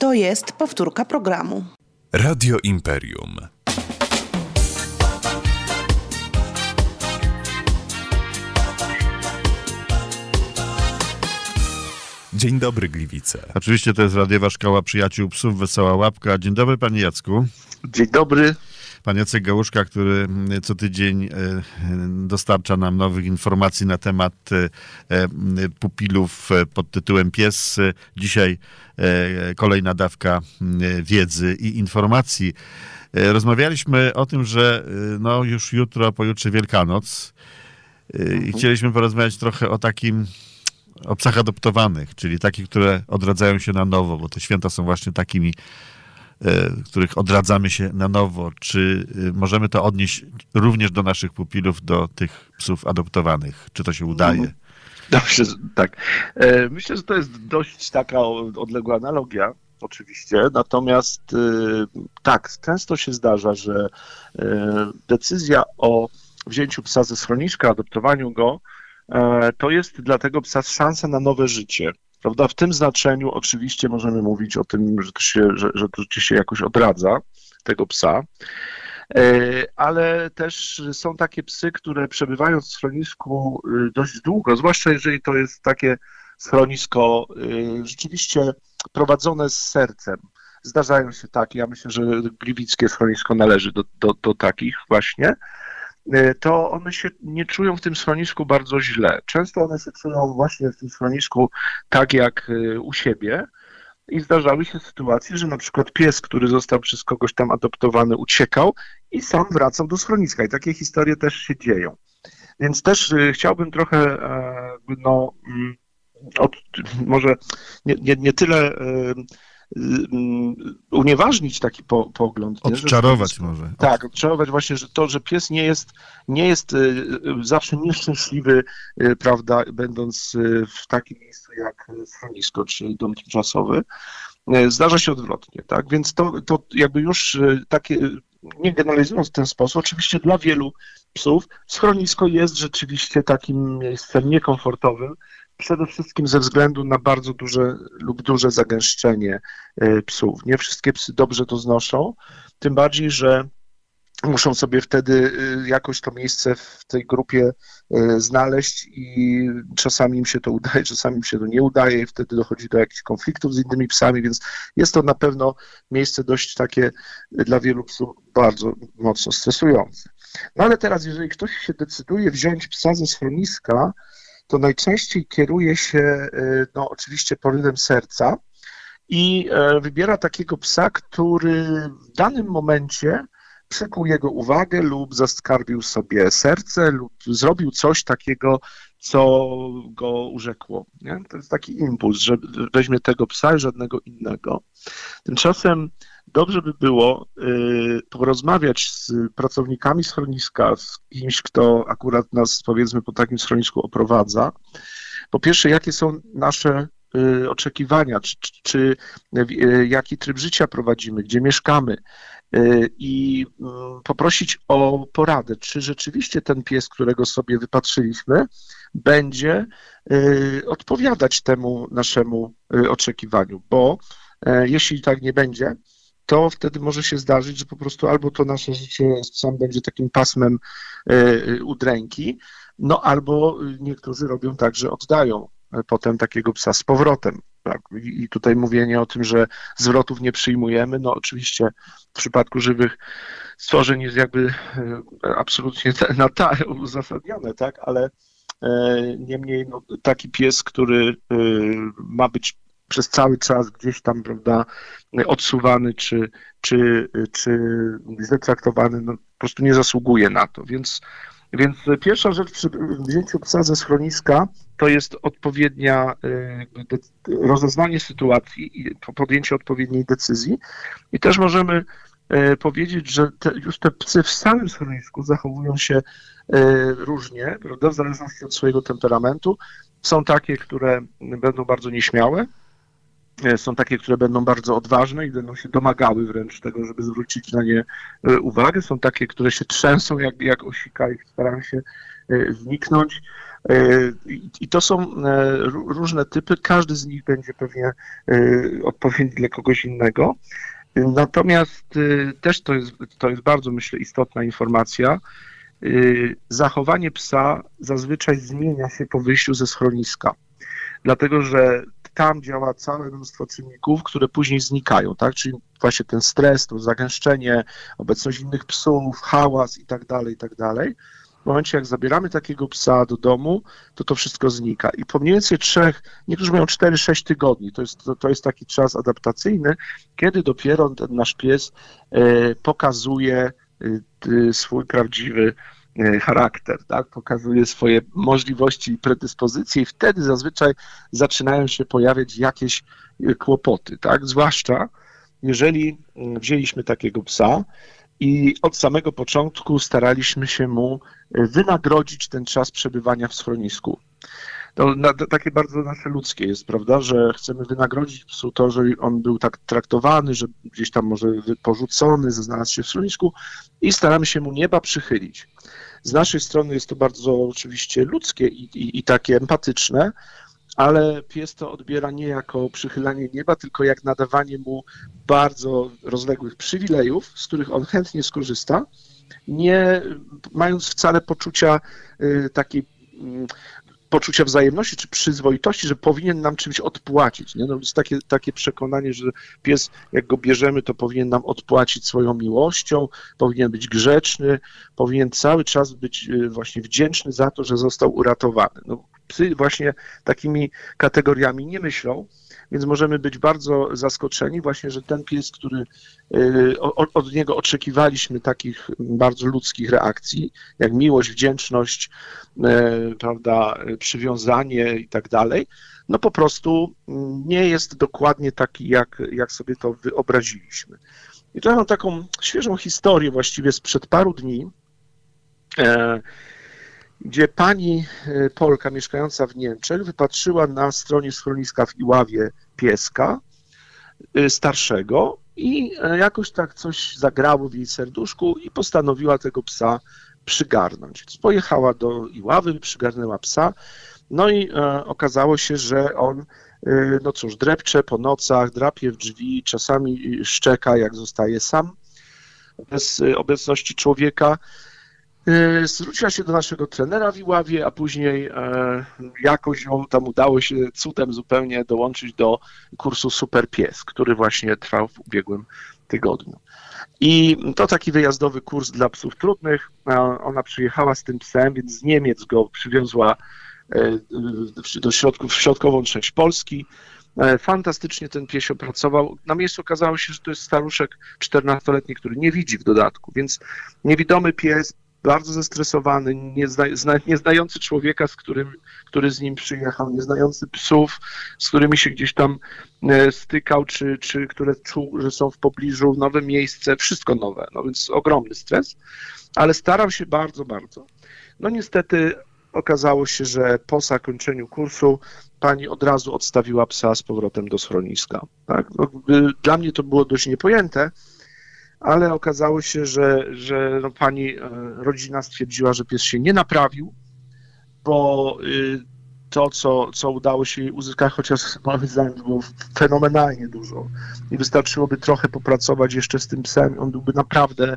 To jest powtórka programu. Radio Imperium. Dzień dobry, Gliwice. Oczywiście to jest radiowa szkoła przyjaciół psów Wesoła Łapka. Dzień dobry, panie Jacku. Dzień dobry. Pan Jacek Gałuszka, który co tydzień e, dostarcza nam nowych informacji na temat e, e, pupilów pod tytułem Pies. Dzisiaj kolejna dawka wiedzy i informacji. Rozmawialiśmy o tym, że no już jutro, pojutrze Wielkanoc i chcieliśmy porozmawiać trochę o takim o psach adoptowanych, czyli takich, które odradzają się na nowo, bo te święta są właśnie takimi, których odradzamy się na nowo. Czy e, możemy to odnieść również do naszych pupilów, do tych psów adoptowanych? Czy to się udaje? Dobrze, tak. E, myślę, że to jest dość taka odległa analogia, oczywiście. Natomiast tak, często się zdarza, że decyzja o wzięciu psa ze schroniska, adoptowaniu go, E, to jest dla tego psa szansa na nowe życie. Prawda? W tym znaczeniu oczywiście możemy mówić o tym, że to się, że, że to się jakoś odradza tego psa. E, ale też są takie psy, które przebywają w schronisku y, dość długo, zwłaszcza jeżeli to jest takie schronisko y, rzeczywiście prowadzone z sercem. Zdarzają się takie, ja myślę, że gliwickie schronisko należy do, do, do takich właśnie. E, to one się nie czują w tym schronisku bardzo źle. Często one się czują właśnie w tym schronisku tak jak e, u siebie. I zdarzały się sytuacje, że na przykład pies, który został przez kogoś tam adoptowany, uciekał i sam wracał do schroniska. I takie historie też się dzieją. Więc też e, chciałbym trochę, no, mm, od, może nie, nie, nie tyle unieważnić taki po, pogląd. Nie? Odczarować że, może. Tak, odczarować właśnie, że to, że pies nie jest, nie jest y, y, zawsze nieszczęśliwy, prawda, będąc w takim miejscu jak schronisko czy dom tymczasowy, zdarza się odwrotnie, tak? Więc to, to jakby już takie, nie generalizując w ten sposób, oczywiście dla wielu psów schronisko jest rzeczywiście takim miejscem niekomfortowym, przede wszystkim ze względu na bardzo duże lub duże zagęszczenie e, psów. Nie wszystkie psy dobrze to znoszą, tym bardziej, że muszą sobie wtedy e, jakoś to miejsce w tej grupie e, znaleźć i czasami im się to udaje, czasami im się to nie udaje i wtedy dochodzi do jakichś konfliktów z innymi psami, więc jest to na pewno miejsce dość takie dla wielu psów bardzo mocno stresujące. No ale teraz, jeżeli ktoś się decyduje wziąć psa ze schroniska, to najczęściej kieruje się y, no, oczywiście porywem serca i e, wybiera takiego psa, który w danym momencie przykuł jego uwagę lub zaskarbił sobie serce lub zrobił coś takiego, co go urzekło. Nie? To jest taki impuls, że weźmie tego psa i żadnego innego. Tymczasem dobrze by było y, porozmawiać z pracownikami schroniska, z kimś, kto akurat nas powiedzmy po takim schronisku oprowadza. Po pierwsze, jakie są nasze y, oczekiwania, czy, czy, czy y, jaki tryb życia prowadzimy, gdzie mieszkamy? I mm, poprosić o poradę, czy rzeczywiście ten pies, którego sobie wypatrzyliśmy, będzie odpowiadać temu naszemu oczekiwaniu, bo jeśli tak nie będzie, to wtedy może się zdarzyć, że po prostu albo to nasze życie sam będzie takim pasmem e, e, udręki, no albo niektórzy robią tak, że oddają e, potem takiego psa z powrotem. Tak? I tutaj mówienie o tym, że zwrotów nie przyjmujemy, no oczywiście w przypadku żywych stworzeń jest jakby absolutnie na ta uzasadnione, tak, ale niemniej no, taki pies, który ma być przez cały czas gdzieś tam, prawda, odsuwany czy, czy, czy źle traktowany, no, po prostu nie zasługuje na to. Więc, więc pierwsza rzecz przy wzięciu psa ze schroniska to jest odpowiednia y, rozeznanie sytuacji i podjęcie odpowiedniej decyzji. I też możemy y, powiedzieć, że te, już te psy w samym schronisku zachowują się y, różnie, prawda, w zależności od swojego temperamentu. Są takie, które będą bardzo nieśmiałe, E, są takie, które będą bardzo odważne i będą się domagały wręcz tego, żeby zwrócić na nie e, uwagę. Są takie, które się trzęsą jak, jak osika i starają się e, zniknąć. I to są różne typy, każdy z nich będzie pewnie odpowiedni dla kogoś innego. Natomiast też to jest, to jest bardzo, myślę, istotna informacja. Zachowanie psa zazwyczaj zmienia się po wyjściu ze schroniska, dlatego że tam działa całe mnóstwo czynników, które później znikają, tak? Czyli właśnie ten stres, to zagęszczenie, obecność innych psów, hałas i tak dalej, i tak dalej. W momencie, jak zabieramy takiego psa do domu, to to wszystko znika. I po mniej więcej trzech, niektórzy mają 4-6 tygodni, to jest, to, to jest taki czas adaptacyjny, kiedy dopiero ten nasz pies e, pokazuje e, swój prawdziwy charakter, tak? pokazuje swoje możliwości i predyspozycje i wtedy zazwyczaj zaczynają się pojawiać jakieś e, kłopoty, tak? Zwłaszcza jeżeli mm, wzięliśmy takiego psa i od samego początku staraliśmy się mu e, wynagrodzić ten czas przebywania w schronisku. To na, takie bardzo nasze ludzkie jest, prawda, że chcemy wynagrodzić psu to, że on był tak traktowany, że gdzieś tam może porzucony, znalazł się w schronisku i staramy się mu nieba przychylić. Z naszej strony jest to bardzo oczywiście ludzkie i, i, i takie empatyczne, ale pies to odbiera nie jako przychylanie nieba, tylko jak nadawanie mu bardzo rozległych przywilejów, z których on chętnie skorzysta, nie mając wcale poczucia y, takiej mm, poczucia wzajemności czy przyzwoitości, że powinien nam czymś odpłacić. Nie? No, jest takie, takie przekonanie, że pies, jak go bierzemy, to powinien nam odpłacić swoją miłością, powinien być grzeczny, powinien cały czas być y, właśnie wdzięczny za to, że został uratowany. No, psy właśnie takimi kategoriami nie myślą, więc możemy być bardzo zaskoczeni właśnie, że ten pies, który y, od niego oczekiwaliśmy takich bardzo ludzkich reakcji, jak miłość, wdzięczność, y, prawda, przywiązanie i tak dalej, no po prostu nie jest dokładnie taki, jak, jak sobie to wyobraziliśmy. I tu mam taką świeżą historię właściwie sprzed paru dni, e, gdzie pani e, Polka mieszkająca w Niemczech wypatrzyła na stronie schroniska w Iławie pieska e, starszego i e, jakoś tak coś zagrało w jej serduszku i postanowiła tego psa przygarnąć. Pojechała do Iławy, przygarnęła psa, no i okazało się, że on no cóż, drepcze po nocach, drapie w drzwi, czasami szczeka, jak zostaje sam bez obecności człowieka. E, zwróciła się do naszego trenera w Iławie, a później e, jakoś ją tam udało się cudem zupełnie dołączyć do kursu Super Pies, który właśnie trwał w ubiegłym tygodniu. I to taki wyjazdowy kurs dla psów trudnych. Ona przyjechała z tym psem, więc z Niemiec go przywiozła e, do środków, w środkową część Polski. Fantastycznie ten pies opracował. Na miejscu okazało się, że to jest staruszek 14-letni, który nie widzi w dodatku, więc niewidomy pies bardzo zestresowany, nie, zna, nie znający człowieka, z którym, który z nim przyjechał, nie znający psów, z którymi się gdzieś tam e, stykał, czy, czy które czuł, że są w pobliżu, nowe miejsce, wszystko nowe, no więc ogromny stres, ale starał się bardzo, bardzo. No niestety okazało się, że po zakończeniu kursu pani od razu odstawiła psa z powrotem do schroniska. Tak? No, dla mnie to było dość niepojęte, ale okazało się, że, że no pani e, rodzina stwierdziła, że pies się nie naprawił, bo y, to, co, co udało się uzyskać, chociaż moim zdaniem było fenomenalnie dużo i wystarczyłoby trochę popracować jeszcze z tym psem, on byłby naprawdę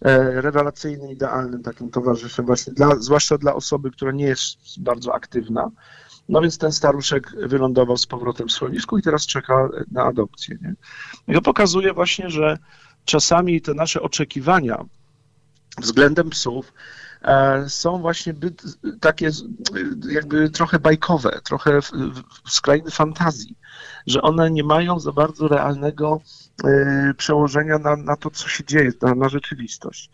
e, rewelacyjnym, idealnym takim towarzyszem właśnie, dla, zwłaszcza dla osoby, która nie jest bardzo aktywna. No więc ten staruszek wylądował z powrotem w schronisku i teraz czeka na adopcję. Nie? I to pokazuje właśnie, że czasami te nasze oczekiwania względem psów e, są właśnie byt, takie jakby trochę bajkowe, trochę skrajny fantazji, że one nie mają za bardzo realnego e, przełożenia na, na to, co się dzieje, na, na rzeczywistość.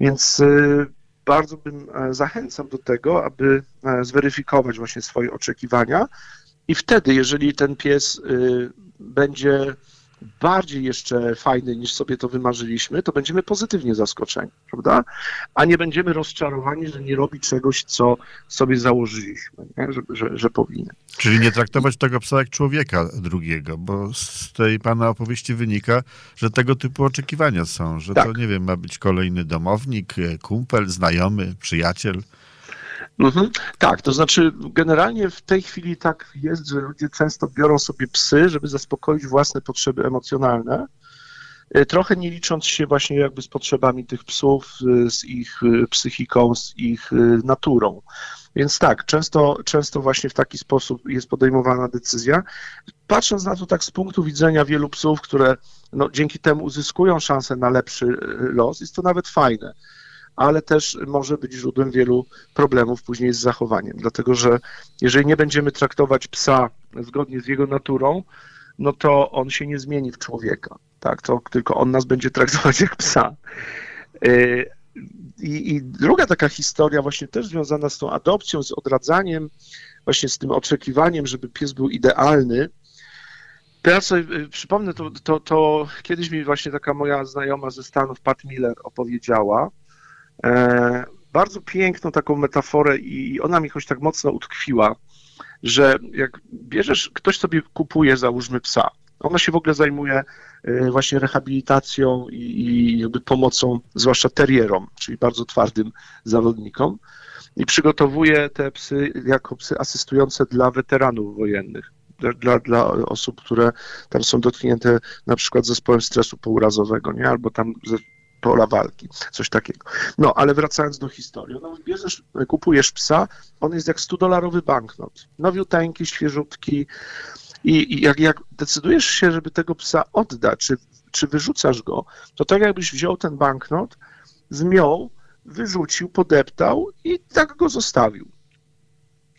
Więc e, bardzo bym zachęcał do tego, aby zweryfikować właśnie swoje oczekiwania i wtedy, jeżeli ten pies będzie bardziej jeszcze fajny niż sobie to wymarzyliśmy, to będziemy pozytywnie zaskoczeni, prawda? A nie będziemy rozczarowani, że nie robi czegoś, co sobie założyliśmy, że, że, że, powinien. Czyli nie traktować tego psa jak człowieka drugiego, bo z tej pana opowieści wynika, że tego typu oczekiwania są, że tak. to, nie wiem, ma być kolejny domownik, kumpel, znajomy, przyjaciel. Mhm. Tak, to znaczy generalnie w tej chwili tak jest, że ludzie często biorą sobie psy, żeby zaspokoić własne potrzeby emocjonalne, y, trochę nie licząc się właśnie jakby z potrzebami tych psów, y, z ich y, psychiką, z ich naturą. Więc tak, często, często właśnie w taki sposób jest podejmowana decyzja. Patrząc na to tak z punktu widzenia wielu psów, które no, dzięki temu uzyskują szansę na lepszy los, jest to nawet fajne ale też może być źródłem wielu problemów później z zachowaniem. Dlatego, że jeżeli nie będziemy traktować psa zgodnie z jego naturą, no to on się nie zmieni w człowieka, tak? To tylko on nas będzie traktować jak psa. Y, I, I, druga taka historia, właśnie też związana z tą adopcją, z odradzaniem, właśnie z tym oczekiwaniem, żeby pies był idealny. Teraz sobie y, przypomnę, to, to, to kiedyś mi właśnie taka moja znajoma ze Stanów, Pat Miller, opowiedziała, bardzo piękną taką metaforę i ona mi choć tak mocno utkwiła, że jak bierzesz, ktoś sobie kupuje, załóżmy psa, ona się w ogóle zajmuje e, właśnie rehabilitacją i, jakby pomocą, zwłaszcza terierom, czyli bardzo twardym zawodnikom i przygotowuje te psy jako psy asystujące dla weteranów wojennych. Dla, dla osób, które tam są dotknięte na przykład zespołem stresu pourazowego, nie? albo tam pola walki, coś takiego. No, ale wracając do historii, no, bierzesz, kupujesz psa, on jest jak 100-dolarowy banknot, nowiuteńki, świeżutki i, i jak, jak decydujesz się, żeby tego psa oddać, czy, czy wyrzucasz go, to tak jakbyś wziął ten banknot, zmiął, wyrzucił, podeptał i tak go zostawił.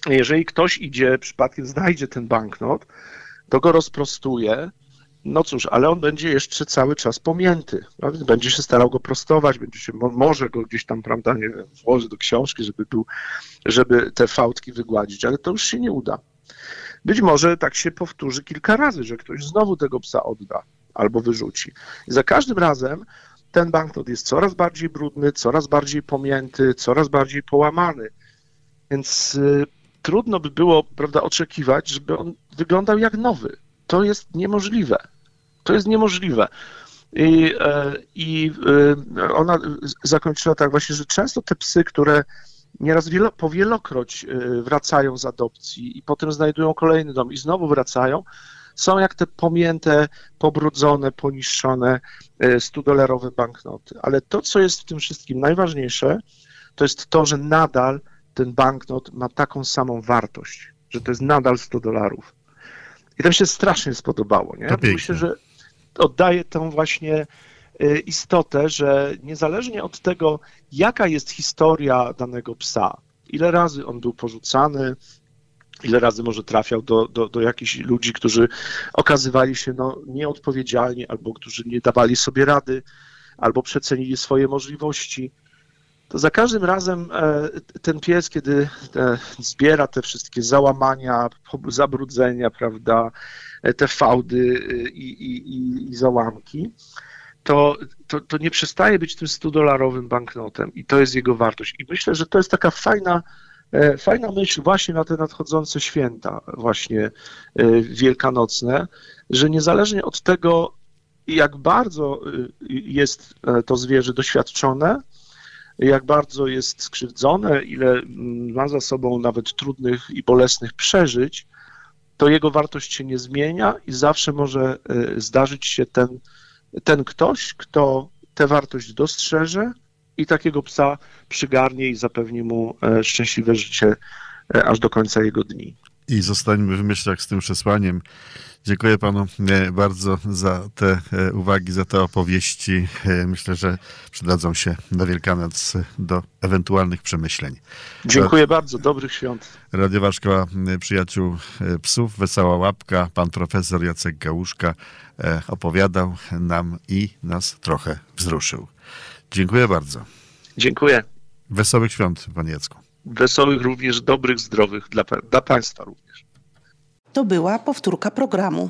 Jeżeli ktoś idzie, przypadkiem znajdzie ten banknot, to go rozprostuje, no cóż, ale on będzie jeszcze cały czas pomięty. Prawda? Będzie się starał go prostować, będzie się, może go gdzieś tam, prawda, nie wiem, włoży do książki, żeby, był, żeby te fałdki wygładzić, ale to już się nie uda. Być może tak się powtórzy kilka razy, że ktoś znowu tego psa odda albo wyrzuci. I za każdym razem ten banknot jest coraz bardziej brudny, coraz bardziej pomięty, coraz bardziej połamany. Więc y, trudno by było, prawda, oczekiwać, żeby on wyglądał jak nowy. To jest niemożliwe. To jest niemożliwe. I, e, i e, ona zakończyła tak właśnie, że często te psy, które nieraz wielo, powielokroć e, wracają z adopcji i potem znajdują kolejny dom i znowu wracają, są jak te pomięte, pobrudzone, poniszczone 100-dolarowe banknoty. Ale to, co jest w tym wszystkim najważniejsze, to jest to, że nadal ten banknot ma taką samą wartość, że to jest nadal 100 dolarów. I to mi się strasznie spodobało. Nie? Myślę, że oddaje tą właśnie y, istotę, że niezależnie od tego, jaka jest historia danego psa, ile razy on był porzucany, ile razy może trafiał do, do, do jakichś ludzi, którzy okazywali się no, nieodpowiedzialni, albo którzy nie dawali sobie rady, albo przecenili swoje możliwości, to za każdym razem e, ten pies, kiedy e, zbiera te wszystkie załamania, zabrudzenia, prawda, e, te fałdy i, i, i załamki, to, to, to nie przestaje być tym 100-dolarowym banknotem i to jest jego wartość. I myślę, że to jest taka fajna, fajna myśl właśnie na te nadchodzące święta, właśnie wielkanocne, że niezależnie od tego, jak bardzo jest to zwierzę doświadczone, jak bardzo jest skrzywdzone, ile mm, ma za sobą nawet trudnych i bolesnych przeżyć, to jego wartość się nie zmienia i zawsze może e, zdarzyć się ten, ten ktoś, kto tę wartość dostrzeże i takiego psa przygarnie i zapewni mu e, szczęśliwe życie e, aż do końca jego dni. I zostańmy w myślach z tym przesłaniem. Dziękuję panu e, bardzo za te e, uwagi, za te opowieści. E, myślę, że przydadzą się na Wielkanoc do ewentualnych przemyśleń. Dziękuję bardzo, dobrych świąt. Radiowa Szkoła Przyjaciół Psów, Wesoła Łapka, pan profesor Jacek Gałuszka opowiadał nam i nas trochę wzruszył. Dziękuję bardzo. Dziękuję. Wesołych świąt, panie Jacku. Wesołych również, dobrych, zdrowych dla, dla państwa również. To była powtórka programu.